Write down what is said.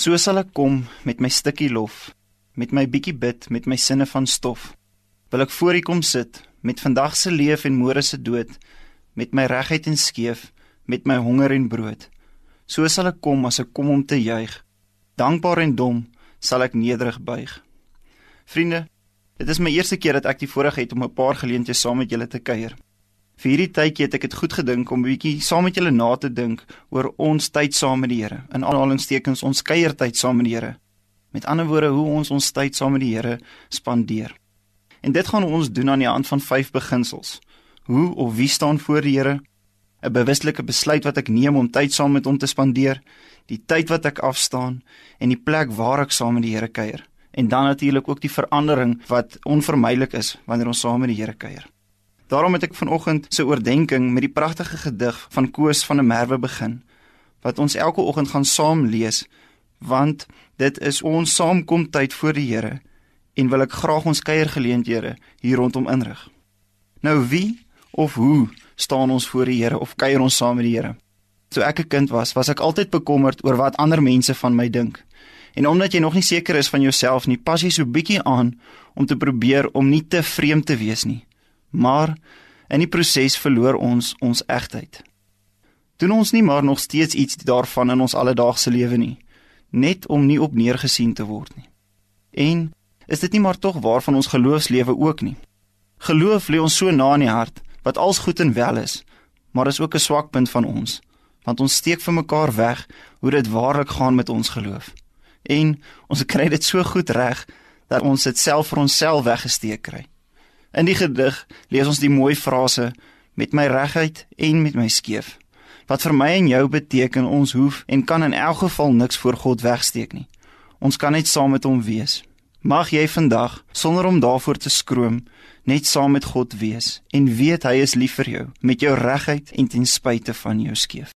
So sal ek kom met my stukkie lof, met my bietjie bid, met my sinne van stof. Wil ek voor U kom sit met vandag se leef en môre se dood, met my regheid en skeef, met my honger en brood. So sal ek kom as ek kom om te juig. Dankbaar en dom sal ek nederig buig. Vriende, dit is my eerste keer dat ek die voorreg het om 'n paar geleenthede saam met julle te kuier. Vir hierdie tydjie het ek dit goed gedink om 'n bietjie saam met julle na te dink oor ons tyd saam met die Here. In aanhalingstekens ons kuiertyd saam met die Here. Met ander woorde hoe ons ons tyd saam met die Here spandeer. En dit gaan ons doen aan die hand van vyf beginsels. Hoe of wie staan voor die Here? 'n Bewuslike besluit wat ek neem om tyd saam met hom te spandeer, die tyd wat ek afstaan en die plek waar ek saam met die Here kuier. En dan natuurlik ook die verandering wat onvermydelik is wanneer ons saam met die Here kuier. Daarom het ek vanoggend se oordeenking met die pragtige gedig van Koos van der Merwe begin wat ons elke oggend gaan saam lees want dit is ons saamkomtyd voor die Here en wil ek graag ons kuiergeleenthede hier rondom inrig. Nou wie of hoe staan ons voor die Here of kuier ons saam met die Here? Toe ek 'n kind was, was ek altyd bekommerd oor wat ander mense van my dink. En omdat jy nog nie seker is van jouself nie, pas jy so bietjie aan om te probeer om nie te vreemd te wees nie. Maar in die proses verloor ons ons egtheid. Doen ons nie maar nog steeds iets daarvan in ons alledaagse lewe nie, net om nie op neergesien te word nie. En is dit nie maar tog waar van ons geloofslewe ook nie? Geloof lê ons so na in die hart wat als goed en wel is, maar is ook 'n swakpunt van ons, want ons steek vir mekaar weg hoe dit waarlik gaan met ons geloof. En ons kry dit so goed reg dat ons dit self vir onsself weggesteek kry. In die gedig lees ons die mooi frase met my regheid en met my skeef. Wat vir my en jou beteken ons hoef en kan in elk geval niks voor God wegsteek nie. Ons kan net saam met hom wees. Mag jy vandag sonder om daarvoor te skroom net saam met God wees en weet hy is lief vir jou met jou regheid en ten spyte van jou skeef.